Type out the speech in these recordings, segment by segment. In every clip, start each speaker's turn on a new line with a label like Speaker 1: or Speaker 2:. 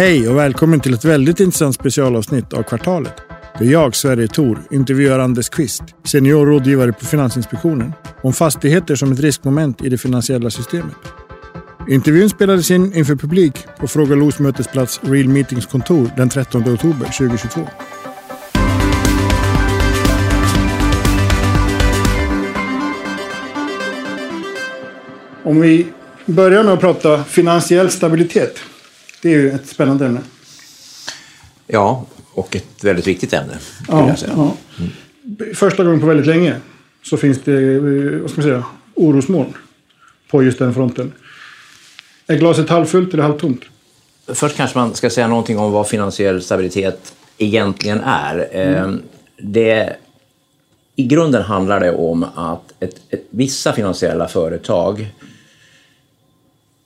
Speaker 1: Hej och välkommen till ett väldigt intressant specialavsnitt av Kvartalet. Det är jag, Sverige Thor, intervjuar Anders Kvist, seniorrådgivare på Finansinspektionen, om fastigheter som ett riskmoment i det finansiella systemet. Intervjun spelades in inför publik på Fråga Los mötesplats Real Meetings kontor den 13 oktober 2022. Om vi börjar med att prata finansiell stabilitet. Det är ju ett spännande ämne.
Speaker 2: Ja, och ett väldigt viktigt ämne.
Speaker 1: Ja, ja. Mm. Första gången på väldigt länge så finns det eh, vad ska man säga, orosmoln på just den fronten. Är glaset halvfullt eller halvtomt?
Speaker 2: Först kanske man ska säga någonting om vad finansiell stabilitet egentligen är. Mm. Ehm, det, I grunden handlar det om att ett, ett, vissa finansiella företag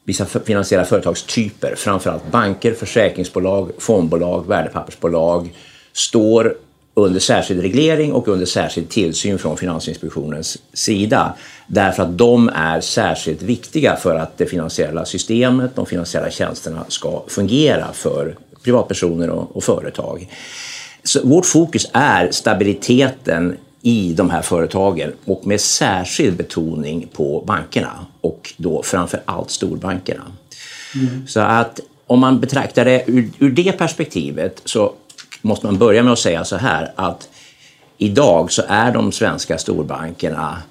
Speaker 2: vissa finansiella företagstyper, framförallt banker, försäkringsbolag, fondbolag, värdepappersbolag, står under särskild reglering och under särskild tillsyn från Finansinspektionens sida. Därför att de är särskilt viktiga för att det finansiella systemet, de finansiella tjänsterna ska fungera för privatpersoner och, och företag. Så vårt fokus är stabiliteten i de här företagen och med särskild betoning på bankerna och då framför allt storbankerna. Mm. Så att om man betraktar det ur, ur, det perspektivet så måste man börja med att säga så här att idag så är de svenska storbankerna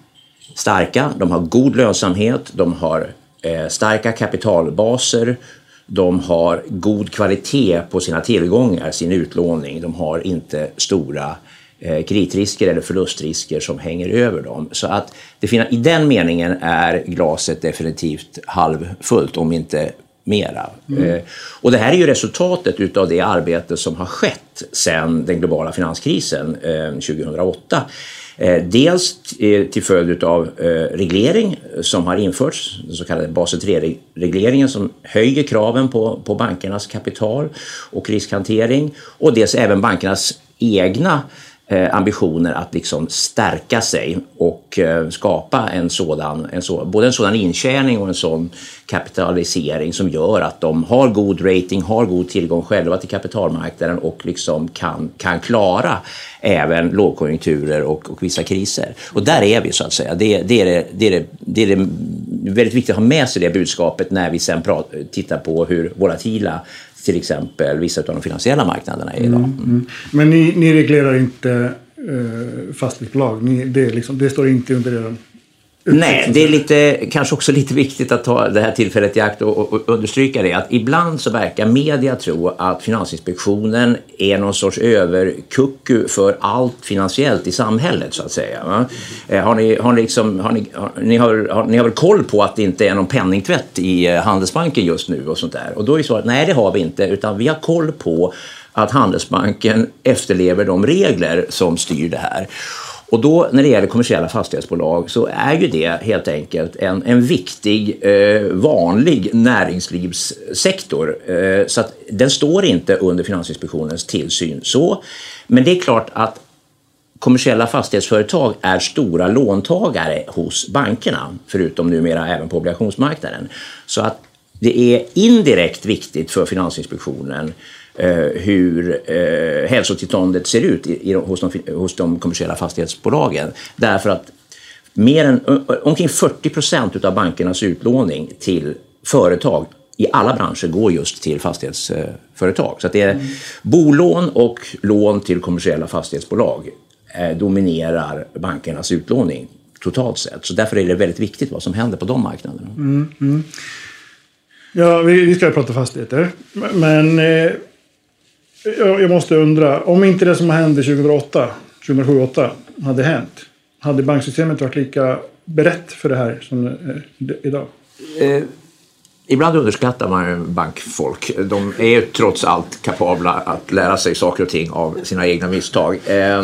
Speaker 2: starka, de har god lönsamhet, de har eh, starka kapitalbaser, de har god kvalitet på sina tillgångar, sin utlåning, de har inte stora kreditrisker eller förlustrisker som hänger över dem. Så att det i den meningen är glaset definitivt halvfullt, om inte mera. Mm. Eh, och det här är ju resultatet utav det arbete som har skett sedan den globala finanskrisen 2008. Eh, dels till följd av reglering som har införts, den så kallade Basel 3-regleringen som höjer kraven på, på bankernas kapital och riskhantering och dels även bankernas egna Eh, Eh, ambitioner att liksom stärka sig och eh, skapa en sådan, en så, både en sådan intjäning och en sån kapitalisering som gör att de har god rating, har god tillgång själva till kapitalmarknaden och liksom kan, kan klara även lågkonjunkturer och, och vissa kriser. Och där är vi så att säga. Det, det, är, det, det, är, det, det är väldigt viktigt att ha med sig det budskapet när vi sen pratar, tittar på hur volatila till exempel vissa av de finansiella marknaderna är idag. Mm, mm.
Speaker 1: Men ni, ni reglerar inte eh, fastighetsbolag? Ni, det, liksom, det står inte under er
Speaker 2: Nej, det är lite, kanske också lite viktigt att ta det här tillfället i akt och, och, understryka det att ibland så verkar media tro att Finansinspektionen är någon sorts överkucku för allt finansiellt i samhället så att säga. Va? Eh, har ni, har ni, liksom, har ni, har, ni, har, har, ni har väl koll på att det inte är någon penningtvätt i eh, Handelsbanken just nu och sånt där? Och då är svaret nej, det har vi inte, utan vi har koll på att Handelsbanken efterlever de regler som styr det här. Och då när det gäller kommersiella fastighetsbolag så är ju det helt enkelt en, en viktig eh, vanlig näringslivssektor. Eh, så att den står inte under Finansinspektionens tillsyn så. Men det är klart att kommersiella fastighetsföretag är stora låntagare hos bankerna, förutom numera även på obligationsmarknaden. Så att det är indirekt viktigt för Finansinspektionen Eh, hur eh, hälsotillståndet ser ut i, i, hos, de, hos de kommersiella fastighetsbolagen. Därför att mer än, omkring 40 procent av bankernas utlåning till företag i alla branscher går just till fastighetsföretag. Så det är mm. bolån och lån till kommersiella fastighetsbolag eh, dominerar bankernas utlåning totalt sett. Så därför är det väldigt viktigt vad som händer på de marknaderna. Mm, mm.
Speaker 1: Ja, vi, vi ska prata fastigheter. Men eh, jag måste undra, om inte det som hände 2008, 2007-2008 hade hänt, hade banksystemet varit lika berett för det här som eh, idag?
Speaker 2: Eh, ibland underskattar man bankfolk. De är ju trots allt kapabla att lära sig saker och ting av sina egna misstag. Eh,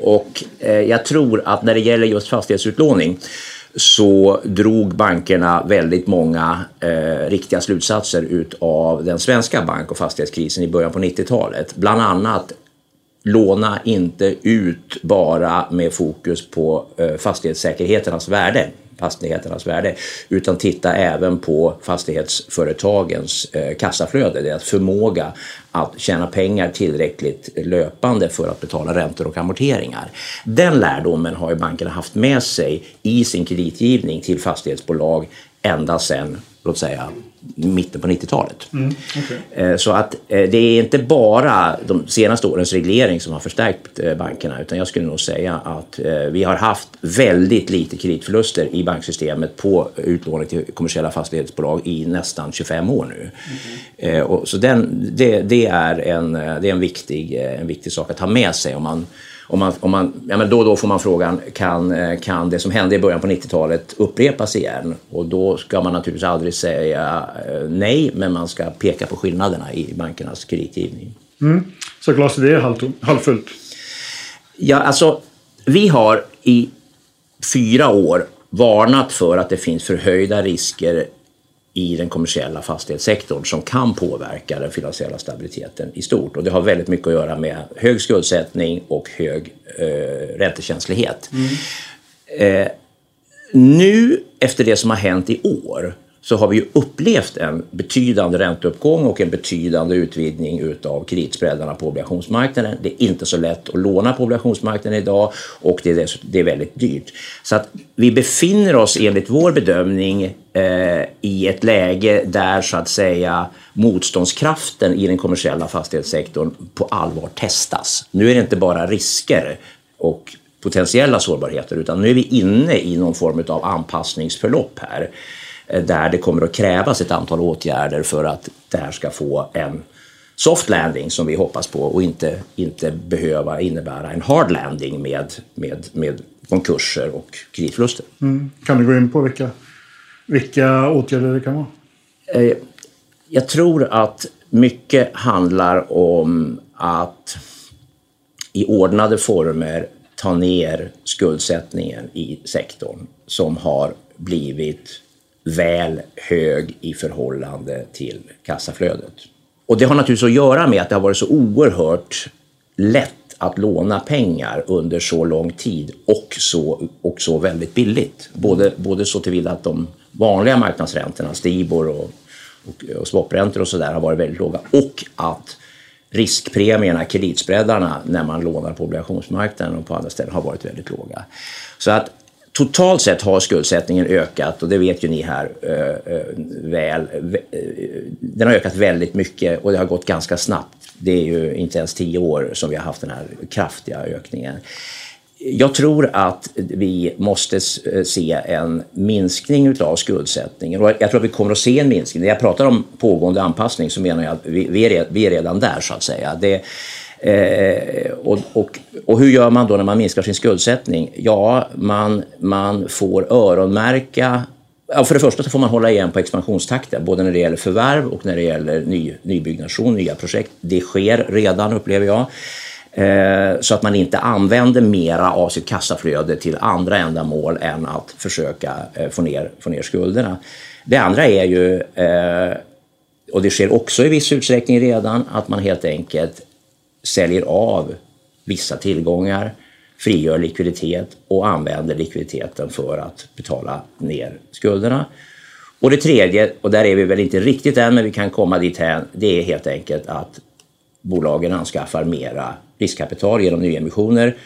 Speaker 2: och eh, jag tror att när det gäller just fastighetsutlåning så drog bankerna väldigt många eh, riktiga slutsatser utav den svenska bank och fastighetskrisen i början på 90-talet. Bland annat låna inte ut bara med fokus på eh, fastighetssäkerheternas värde fastigheternas värde utan titta även på fastighetsföretagens eh, kassaflöde, deras förmåga att tjäna pengar tillräckligt löpande för att betala räntor och amorteringar. Den lärdomen har ju bankerna haft med sig i sin kreditgivning till fastighetsbolag ända sedan låt säga mitten på 90-talet. Mm, okay. Eh, så att eh, det är inte bara de senaste årens reglering som har förstärkt eh, bankerna utan jag skulle nog säga att vi har haft väldigt lite kreditförluster i banksystemet på utlåning till kommersiella fastighetsbolag i nästan 25 år nu. Mm. Så den, det, det, är en, det är en, viktig, en viktig sak att ha med sig om man om man, om man, ja, men då och då får man frågan kan, eh, kan det som hände i början på 90-talet upprepas igen? Och då ska man naturligtvis aldrig säga eh, nej, men man ska peka på skillnaderna i bankernas kreditgivning.
Speaker 1: Mm. Så glaset är halvfullt?
Speaker 2: Ja, alltså vi har i fyra år varnat för att det finns förhöjda risker i den kommersiella fastighetssektorn som kan påverka den finansiella stabiliteten i stort. Och det har väldigt mycket att göra med hög skuldsättning och hög eh, räntekänslighet. Mm. Eh, nu efter det som har hänt i år så har vi ju upplevt en betydande ränteuppgång och en betydande utvidgning utav kreditspreadarna på obligationsmarknaden. Det är inte så lätt att låna på obligationsmarknaden idag och det är, det är väldigt dyrt. Så att vi befinner oss enligt vår bedömning eh, i ett läge där så att säga motståndskraften i den kommersiella fastighetssektorn på allvar testas. Nu är det inte bara risker och potentiella sårbarheter utan nu är vi inne i någon form av anpassningsförlopp här. Eh, där det kommer att krävas ett antal åtgärder för att det här ska få en soft landing som vi hoppas på och inte, inte behöva innebära en hard landing med, med, med konkurser och kreditförluster.
Speaker 1: Mm. Kan du gå in på vilka, vilka åtgärder det kan vara?
Speaker 2: Eh, jag tror att mycket handlar om att i ordnade former ta ner skuldsättningen i sektorn som har blivit väl hög i förhållande till kassaflödet. Och det har naturligtvis att göra med att det har varit så oerhört lätt att låna pengar under så lång tid och så, och så väldigt billigt. Både, både så tillvida att de vanliga marknadsräntorna, Stibor och, och, och swapräntor och sådär har varit väldigt låga och att riskpremierna, kreditspreadarna när man lånar på obligationsmarknaden och på andra ställen har varit väldigt låga. Så att Totalt sett har skuldsättningen ökat och det vet ju ni här eh, eh väl. Eh, den har ökat väldigt mycket och det har gått ganska snabbt. Det är ju inte ens tio år som vi har haft den här kraftiga ökningen. Jag tror att vi måste eh, se en minskning av skuldsättningen och jag tror att vi kommer att se en minskning. När jag pratar om pågående anpassning så menar jag att vi är redan där så att säga. Det, Eh, och, och, och, hur gör man då när man minskar sin skuldsättning? Ja, man, man får öronmärka Ja, för det första så får man hålla igen på expansionstakten, både när det gäller förvärv och när det gäller ny, nybyggnation, nya projekt. Det sker redan, upplever jag. Eh, så att man inte använder mera av sitt kassaflöde till andra ändamål än att försöka eh, få, ner, få ner skulderna. Det andra är ju, eh, och det sker också i viss utsträckning redan, att man helt enkelt säljer av vissa tillgångar, frigör likviditet och använder likviditeten för att betala ner skulderna. Och det tredje, och där är vi väl inte riktigt än, men vi kan komma dit här, det är helt enkelt att bolagen anskaffar mera riskkapital genom nyemissioner,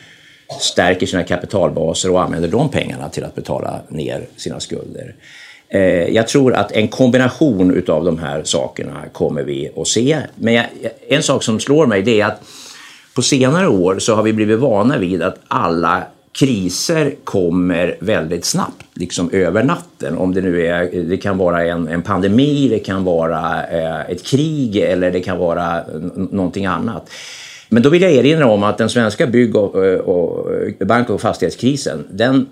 Speaker 2: stärker sina kapitalbaser och använder de pengarna till att betala ner sina skulder. Eh, jag tror att en kombination utav de här sakerna kommer vi att se. Men jag, en sak som slår mig det är att på senare år så har vi blivit vana vid att alla kriser kommer väldigt snabbt, liksom över natten. Om det nu är, det kan vara en, en pandemi, det kan vara eh, ett krig eller det kan vara någonting annat. Men då vill jag erinra om att den svenska bygg eh, och, och bank och fastighetskrisen, den,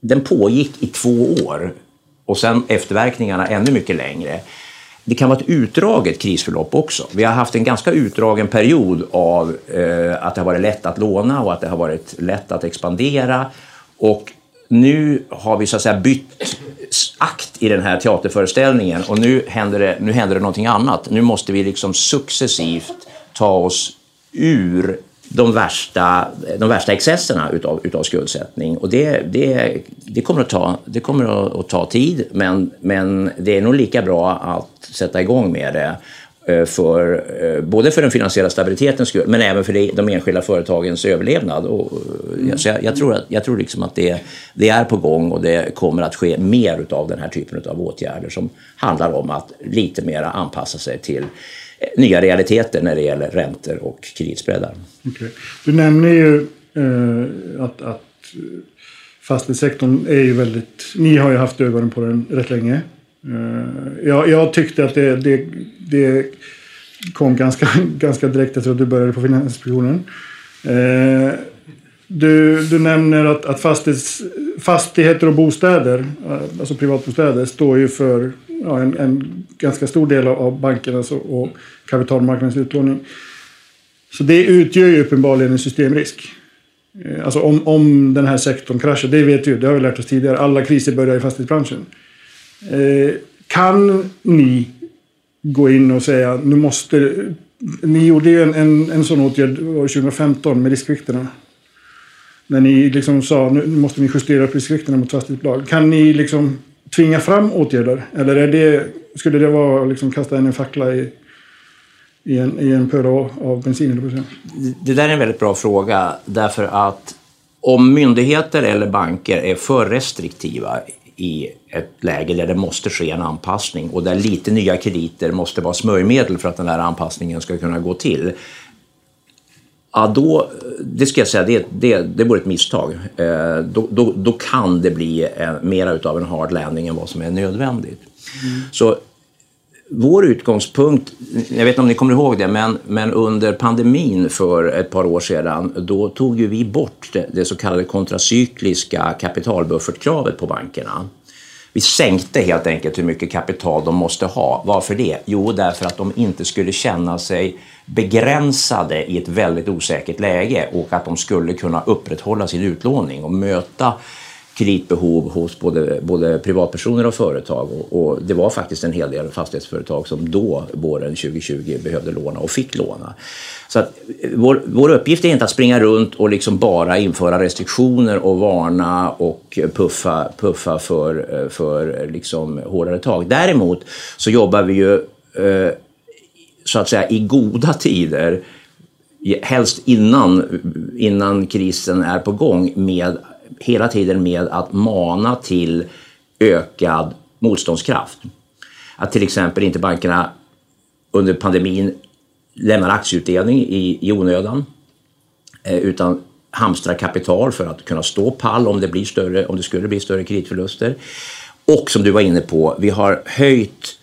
Speaker 2: den pågick i två år och sen efterverkningarna ännu mycket längre. Det kan vara ett utdraget krisförlopp också. Vi har haft en ganska utdragen period av eh, att det har varit lätt att låna och att det har varit lätt att expandera. Och nu har vi så att säga bytt akt i den här teaterföreställningen och nu händer det, nu händer det någonting annat. Nu måste vi liksom successivt ta oss ur de värsta, de värsta excesserna utav, utav skuldsättning. Och det, det, det kommer, att ta, det kommer att, ta tid, men, men det är nog lika bra att sätta igång med det Eh, för, eh, både för den finansiella stabilitetens skull men även för de enskilda företagens överlevnad. Och, mm. så jag, jag, tror, att, jag tror liksom att det, det, är på gång och det kommer att ske mer av den här typen av åtgärder som handlar om att lite mer anpassa sig till eh, Eh, nya realiteter när det gäller räntor och kreditspreadar.
Speaker 1: Okay. Du nämner ju eh, att, att eh, fastighetssektorn är ju väldigt... Ni har ju haft ögonen på den rätt länge. Eh, jag, jag tyckte att det, det, det kom ganska, ganska direkt efter att du började på Finansinspektionen. Eh, du, du nämner att, att fastighets, fastigheter och bostäder, eh, alltså privatbostäder, står ju för ja, en, en ganska stor del av bankernas och, och kapitalmarknadens utlåning. Så det utgör ju uppenbarligen en systemrisk. Eh, alltså om, om den här sektorn kraschar, det vet vi ju, det har vi lärt oss tidigare. Alla kriser börjar i fastighetsbranschen. Eh, kan ni gå in och säga nu måste... Ni gjorde ju en, en, en sån åtgärd 2015 med riskvikterna. När ni liksom sa nu måste ni justera upp riskvikterna mot fastighetsbolag. Kan ni liksom tvinga fram åtgärder? Eller är det, skulle det vara liksom kasta in en fackla i, i en, i en pöl av bensin?
Speaker 2: Det där är en väldigt bra fråga därför att om myndigheter eller banker är för restriktiva i ett läge där det måste ske en anpassning och där lite nya krediter måste vara smörjmedel för att den här anpassningen ska kunna gå till. Ja, då, det ska jag säga, det, det, det vore ett misstag. Eh, då, då, då, kan det bli en, mera av en hard landing än vad som är nödvändigt. Mm. Så vår utgångspunkt, jag vet inte om ni kommer ihåg det, men, men under pandemin för ett par år sedan, då tog ju vi bort det, det så kallade kontracykliska kapitalbuffertkravet på bankerna. Vi sänkte helt enkelt hur mycket kapital de måste ha. Varför det? Jo, därför att de inte skulle känna sig begränsade i ett väldigt osäkert läge och att de skulle kunna upprätthålla sin utlåning och möta kreditbehov hos både, både privatpersoner och företag. Och, och, det var faktiskt en hel del fastighetsföretag som då, våren 2020, behövde låna och fick låna. Så att, eh, vår, vår uppgift är inte att springa runt och liksom bara införa restriktioner och varna och puffa, puffa för, eh, för eh, liksom hårdare tag. Däremot så jobbar vi ju eh, så att säga i goda tider helst innan, innan krisen är på gång med hela tiden med att mana till ökad motståndskraft. Att till exempel inte bankerna under pandemin lämnar aktieutdelning i, i onödan eh, utan hamstrar kapital för att kunna stå pall om det, blir större, om det skulle bli större kreditförluster. Och som du var inne på, vi har höjt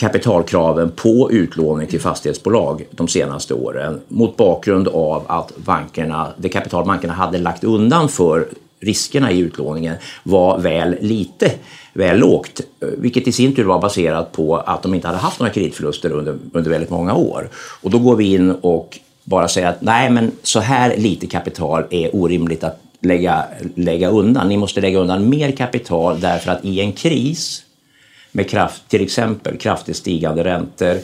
Speaker 2: kapitalkraven på utlåning till fastighetsbolag de senaste åren mot bakgrund av att bankerna, det kapital bankerna hade lagt undan för riskerna i utlåningen var väl lite, väl lågt. Vilket i sin tur var baserat på att de inte hade haft några kreditförluster under, under väldigt många år. Och då går vi in och bara säger att nej men så här lite kapital är orimligt att lägga, lägga undan. Ni måste lägga undan mer kapital därför att i en kris med kraft, till exempel kraftigt stigande räntor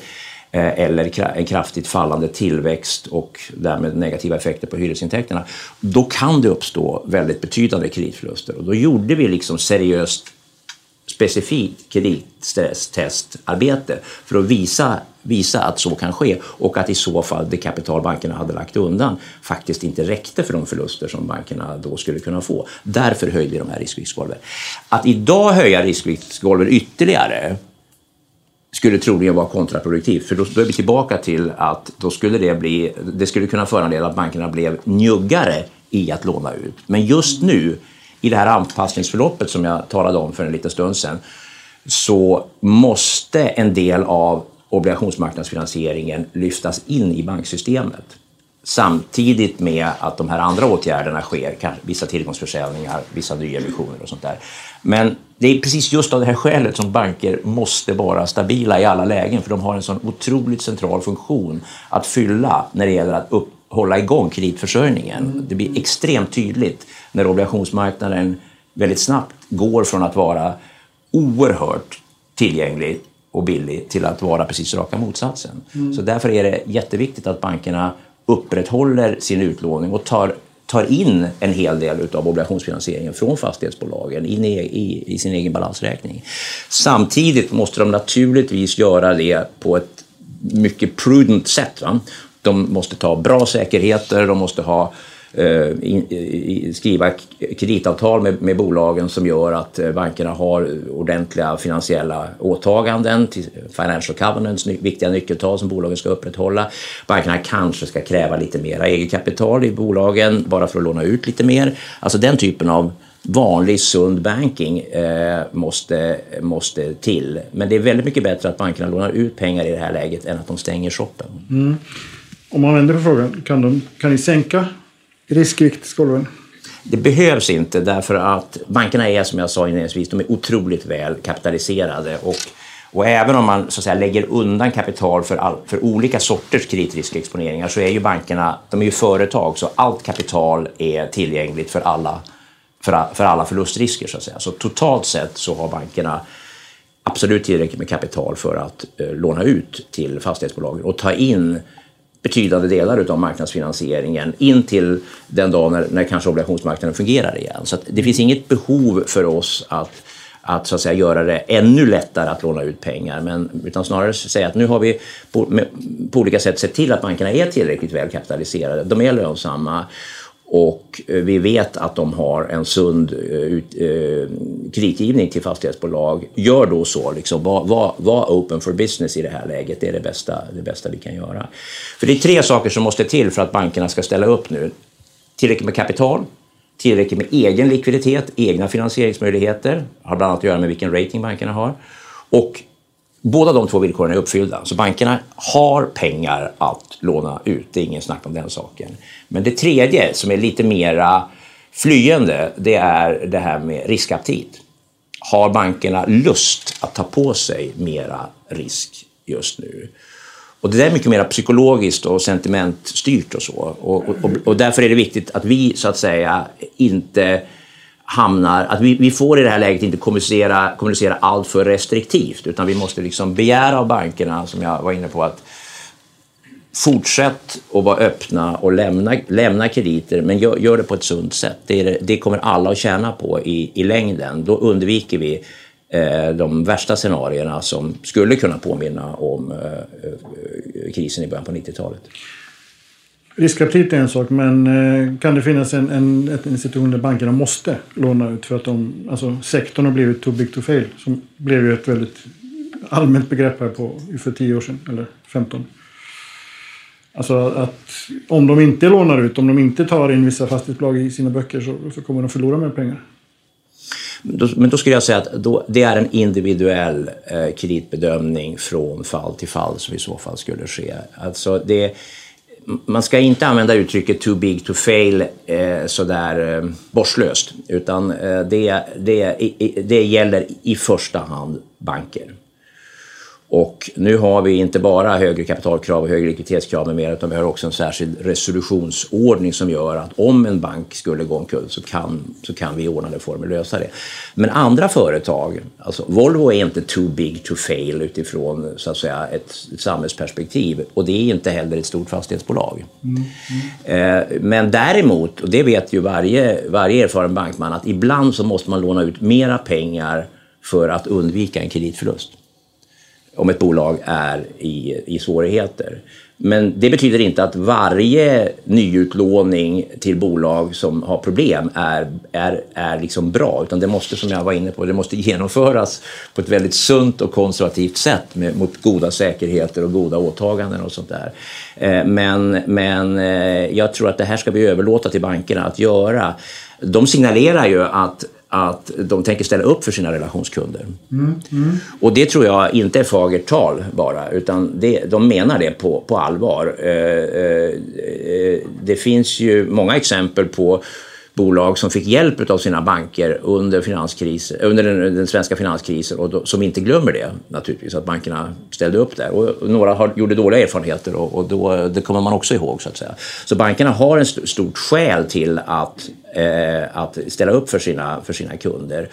Speaker 2: eh, eller en kraftigt fallande tillväxt och därmed negativa effekter på hyresintäkterna, då kan det uppstå väldigt betydande kreditförluster. Och då gjorde vi liksom seriöst specifikt kreditstresstestarbete för att visa, visa att så kan ske och att i så fall det kapital bankerna hade lagt undan faktiskt inte räckte för de förluster som bankerna då skulle kunna få. Därför höjde vi de här riskviktsgolven. Att idag höja riskviktsgolven ytterligare skulle troligen vara kontraproduktivt för då är vi tillbaka till att då skulle det, bli, det skulle kunna föranleda att bankerna blev njuggare i att låna ut. Men just nu i det här anpassningsförloppet som jag talade om för en liten stund sedan så måste en del av obligationsmarknadsfinansieringen lyftas in i banksystemet samtidigt med att de här andra åtgärderna sker, vissa tillgångsförsäljningar, vissa nyemissioner och sånt där. Men det är precis just av det här skälet som banker måste vara stabila i alla lägen för de har en sån otroligt central funktion att fylla när det gäller att upp, hålla igång kreditförsörjningen. Det blir extremt tydligt när obligationsmarknaden väldigt snabbt går från att vara oerhört tillgänglig och billig till att vara precis raka motsatsen. Mm. Så därför är det jätteviktigt att bankerna upprätthåller sin utlåning och tar tar in en hel del av obligationsfinansieringen från fastighetsbolagen in i, i, i, sin egen balansräkning. Samtidigt måste de naturligtvis göra det på ett mycket prudent sätt. Va? De måste ta bra säkerheter, de måste ha Eh, skriva kreditavtal med, med bolagen som gör att eh, bankerna har ordentliga finansiella åtaganden, financial covenants, viktiga nyckeltal som bolagen ska upprätthålla. Bankerna kanske ska kräva lite mer eget kapital i bolagen bara för att låna ut lite mer. Alltså den typen av vanlig sund banking eh, måste, måste till. Men det är väldigt mycket bättre att bankerna lånar ut pengar i det här läget än att de stänger shoppen. Mm.
Speaker 1: Om man vänder på frågan, kan, de, kan ni sänka riskviktsgolven?
Speaker 2: Det behövs inte därför att bankerna är som jag sa inledningsvis, de är otroligt väl kapitaliserade och, och även om man så att säga, lägger undan kapital för, all, för olika sorters kreditriskexponeringar så är ju bankerna, de är ju företag så allt kapital är tillgängligt för alla, för, för alla förlustrisker så att säga. Så totalt sett så har bankerna absolut tillräckligt med kapital för att eh, låna ut till fastighetsbolagen och ta in betydande delar av marknadsfinansieringen in till den dag när, när kanske obligationsmarknaden fungerar igen. Så det finns inget behov för oss att att, så att säga, göra det ännu lättare att låna ut pengar. Men, utan snarare säga att nu har vi på, med, på olika sätt sett till att bankerna är tillräckligt väl kapitaliserade. De är lönsamma och eh, vi vet att de har en sund eh, ut, eh, kreditgivning till fastighetsbolag. Gör då så, liksom, var, var, var, open for business i det här läget. Det är det bästa, det bästa vi kan göra. För det är tre saker som måste till för att bankerna ska ställa upp nu. Tillräckligt med kapital, tillräckligt med egen likviditet, egna finansieringsmöjligheter, har bland annat att göra med vilken rating bankerna har. Och Båda de två villkoren är uppfyllda, så bankerna har pengar att låna ut. Det är ingen snack om den saken. Men det tredje, som är lite mera flyende, det är det här med riskaptit. Har bankerna lust att ta på sig mera risk just nu? Och det där är mycket mer psykologiskt och sentimentstyrt och så. Och, och, och därför är det viktigt att vi så att säga inte hamnar, att vi, vi får i det här läget inte kommunicera, kommunicera allt för restriktivt utan vi måste liksom begära av bankerna, som jag var inne på, att fortsätt att vara öppna och lämna, lämna krediter men gör, gör det på ett sunt sätt. Det, det, det, kommer alla att tjäna på i, i längden. Då undviker vi eh, de värsta scenarierna som skulle kunna påminna om eh, eh krisen i början på 90-talet.
Speaker 1: Riskaptit är en sak, men eh, kan det finnas en, en, en institution där bankerna måste låna ut för att de, alltså sektorn har blivit too big to fail, som blev ju ett väldigt allmänt begrepp här på, för 10 år sedan, eller 15. Alltså att om de inte lånar ut, om de inte tar in vissa fastighetsbolag i sina böcker så, så kommer de förlora mer pengar.
Speaker 2: Men då skulle jag säga att då, det är en individuell eh, kreditbedömning från fall till fall som i så fall skulle ske. Alltså det man ska inte använda uttrycket too big to fail eh, sådär eh, borslöst, utan eh, det, det, det gäller i första hand banker. Och nu har vi inte bara högre kapitalkrav och högre likviditetskrav med mer, utan vi har också en särskild resolutionsordning som gör att om en bank skulle gå omkull så kan, så kan vi i ordnade former lösa det. Men andra företag, alltså Volvo är inte too big to fail utifrån så att säga ett, ett samhällsperspektiv och det är inte heller ett stort fastighetsbolag. Mm. Mm. Eh, men däremot, och det vet ju varje, varje erfaren bankman, att ibland så måste man låna ut mera pengar för att undvika en kreditförlust om ett bolag är i, i svårigheter. Men det betyder inte att varje nyutlåning till bolag som har problem är, är, är liksom bra, utan det måste, som jag var inne på, det måste genomföras på ett väldigt sunt och konservativt sätt med, mot goda säkerheter och goda åtaganden och sånt där. Eh, men, men eh, jag tror att det här ska vi överlåta till bankerna att göra. De signalerar ju att att de tänker ställa upp för sina relationskunder. Mm, mm. Och det tror jag inte är fagert tal bara, utan det, de menar det på, på allvar. Eh, eh, eh det finns ju många exempel på bolag som fick hjälp av sina banker under, finanskris, under den, den svenska finanskrisen och då, som inte glömmer det naturligtvis, att bankerna ställde upp där. Och några har, gjorde dåliga erfarenheter och, och då, det kommer man också ihåg så att säga. Så bankerna har en st stort skäl till att, eh, att ställa upp för sina, för sina kunder.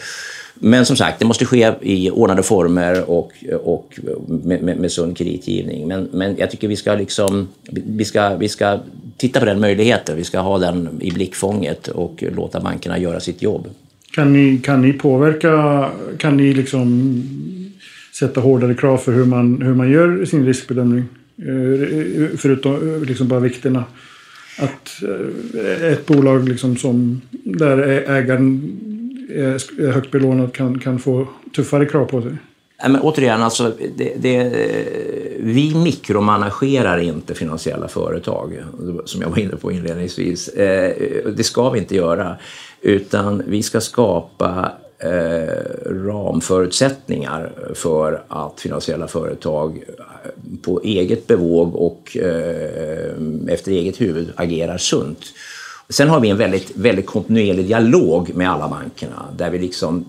Speaker 2: Men som sagt, det måste ske i ordnade former och, och med, med, med sund kreditgivning. Men, men jag tycker vi ska, liksom, vi, ska, vi ska titta på den möjligheten. Vi ska ha den i blickfånget och låta bankerna göra sitt jobb.
Speaker 1: Kan ni, kan ni påverka, kan ni liksom sätta hårdare krav för hur man, hur man gör sin riskbedömning? Eh, förutom eh, liksom bara vikterna. Att eh, ett bolag liksom som, där ägaren är högt belånad kan, kan få tuffare krav på sig?
Speaker 2: Men återigen, alltså, det, det, vi mikromanagerar inte finansiella företag, som jag var inne på inledningsvis. Eh, det ska vi inte göra, utan vi ska skapa eh, ramförutsättningar för att finansiella företag eh, på eget bevåg och efter eget huvud agerar sunt. Sen har vi en väldigt, väldigt kontinuerlig dialog med alla bankerna där vi liksom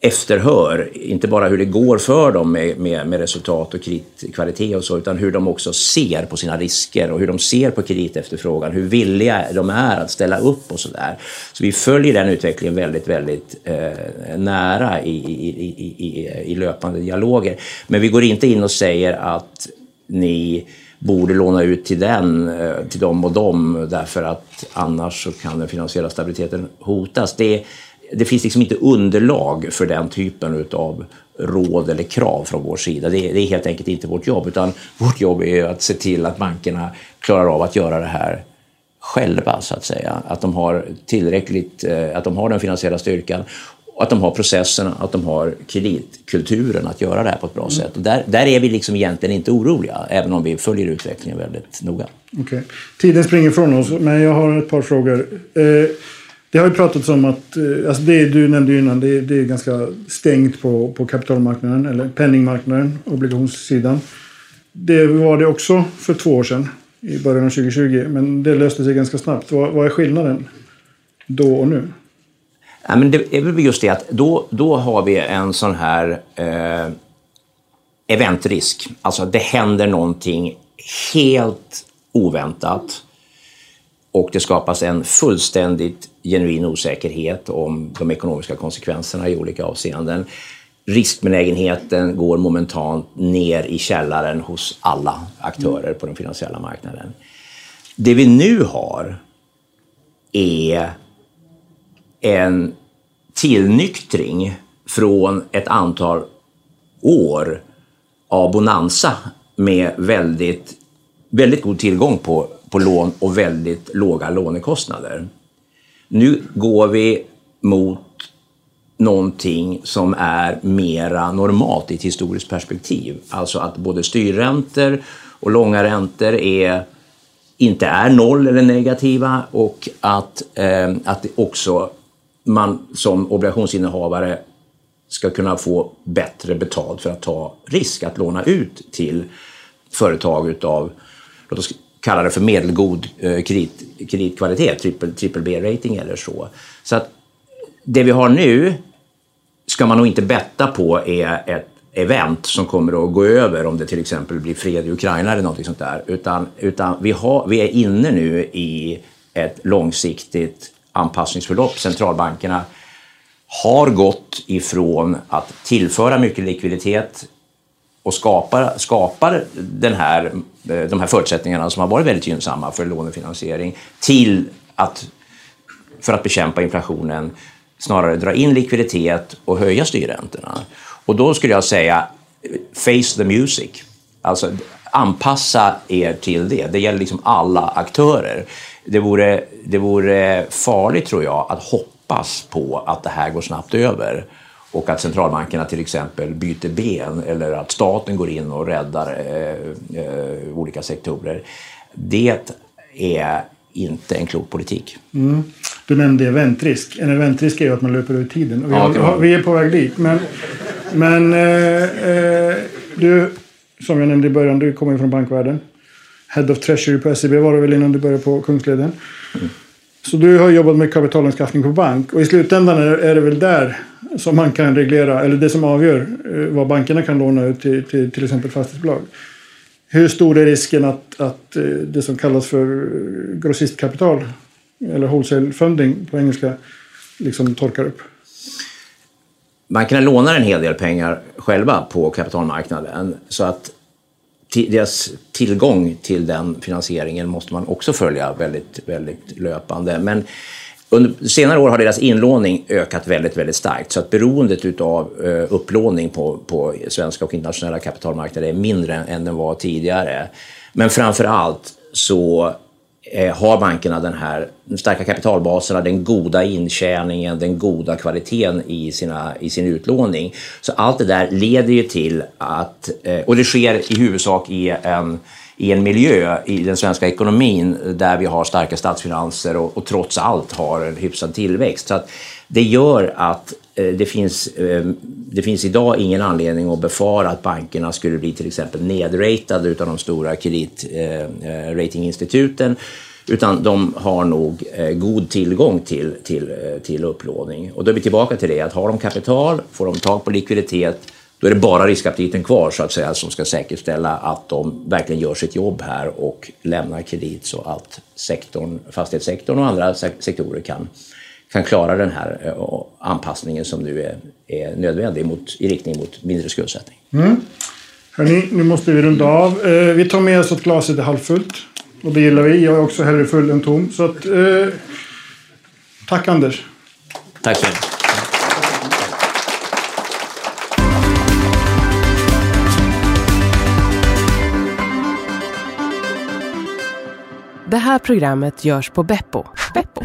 Speaker 2: efterhör, inte bara hur det går för dem med, med, med resultat och kreditkvalitet och så, utan hur de också ser på sina risker och hur de ser på kreditefterfrågan, hur villiga de är att ställa upp och så där. Så vi följer den utvecklingen väldigt, väldigt eh, nära i, i, i, i, i löpande dialoger. Men vi går inte in och säger att ni borde låna ut till den, eh, till dem och dem därför att annars så kan den finansiella stabiliteten hotas. Det, det finns liksom inte underlag för den typen av råd eller krav från vår sida. Det är, det är helt enkelt inte vårt jobb utan vårt jobb är att se till att bankerna klarar av att göra det här själva så att säga. Att de har tillräckligt, eh, att de har den finansiella styrkan att de har processerna, att de har kreditkulturen att göra det här på ett bra mm. sätt. Och där, där är vi liksom egentligen inte oroliga, även om vi följer utvecklingen väldigt noga.
Speaker 1: Okay. Tiden springer ifrån oss, men jag har ett par frågor. Eh, det har ju pratats om att, eh, alltså det du nämnde innan, det, det är ganska stängt på, på kapitalmarknaden, eller penningmarknaden, obligationssidan. Det var det också för två år sedan, i början av 2020, men det löste sig ganska snabbt. Vad, vad är skillnaden då och nu?
Speaker 2: Ja, men det är väl just det att då, då har vi en sån här eh, eventrisk. Alltså det händer någonting helt oväntat och det skapas en fullständigt genuin osäkerhet om de ekonomiska konsekvenserna i olika avseenden. Riskbenägenheten går momentant ner i källaren hos alla aktörer på den finansiella marknaden. Det vi nu har är en tillnyktring från ett antal år av bonanza med väldigt, väldigt god tillgång på, på lån och väldigt låga lånekostnader. Nu går vi mot någonting som är mera normalt i ett historiskt perspektiv. Alltså att både styrräntor och långa räntor är, inte är noll eller negativa och att, eh, att också man som obligationsinnehavare ska kunna få bättre betalt för att ta risk att låna ut till företag utav, låt oss kalla det för medelgod eh, kredit, kreditkvalitet, trippel, trippel B-rating eller så. Så att det vi har nu ska man nog inte betta på är ett event som kommer att gå över om det till exempel blir fred i Ukraina eller något sånt där. Utan, utan vi, har, vi är inne nu i ett långsiktigt anpassningsförlopp. Centralbankerna har gått ifrån att tillföra mycket likviditet och skapar, skapar den här, eh, de här förutsättningarna som har varit väldigt gynnsamma för lånefinansiering till att, för att bekämpa inflationen, snarare dra in likviditet och höja styrräntorna. Och då skulle jag säga face the music. Alltså anpassa er till det. Det gäller liksom alla aktörer det vore, det vore farligt tror jag att hoppas på att det här går snabbt över och att centralbankerna till exempel byter ben eller att staten går in och räddar eh, eh, olika sektorer. Det är inte en klok politik.
Speaker 1: Mm. Du nämnde eventrisk. En eventrisk är ju att man löper ut tiden. Vi, ja, har, vi är på väg dit. Men, men eh, eh, du, som jag nämnde i början, du kommer ju från bankvärlden. Head of Treasury på SEB var det väl innan du började på Kungsleden. Mm. Så du har jobbat med kapitalanskaffning på bank och i slutändan är, det väl där som man kan reglera, eller det som avgör eh, vad bankerna kan låna ut till till, till exempel fastighetsbolag. Hur stor är risken att, att eh, det som kallas för eh, grossistkapital eller wholesale funding på engelska liksom torkar upp?
Speaker 2: bankerna lånar en hel del pengar själva på kapitalmarknaden. Så att deras tillgång till den finansieringen måste man också följa väldigt, väldigt löpande. Men under senare år har deras inlåning ökat väldigt, väldigt starkt så att beroendet av eh, upplåning på, på svenska och internationella kapitalmarknader är mindre än den var tidigare. Men framför allt så Eh, har bankerna den här starka kapitalbaserna, den goda intjäningen, den goda kvaliteten i, sina, i sin utlåning. Så allt det där leder ju till att, eh, och det sker i huvudsak i en i en miljö i den svenska ekonomin där vi har starka statsfinanser och, och trots allt har en hyfsad tillväxt. Så att det gör att eh, det finns, eh, det finns idag ingen anledning att befara att bankerna skulle bli till exempel nedratade av de stora kreditratinginstituten. Eh, utan de har nog god tillgång till, till, till upplåning. Och då är vi tillbaka till det att har de kapital, får de tag på likviditet, då är det bara riskaptiten kvar så att säga som ska säkerställa att de verkligen gör sitt jobb här och lämnar kredit så att sektorn, fastighetssektorn och andra sektorer kan, kan klara den här eh, anpassningen som nu är, är nödvändig mot, i riktning mot mindre skuldsättning.
Speaker 1: Mm. Hörrni, nu måste vi runda av. Eh, vi tar med oss att glaset är halvfullt. Och det gillar vi. Jag är också hellre full än tom. Så att, eh, tack Anders.
Speaker 2: Tack så mycket.
Speaker 3: Det här programmet görs på Beppo. Beppo.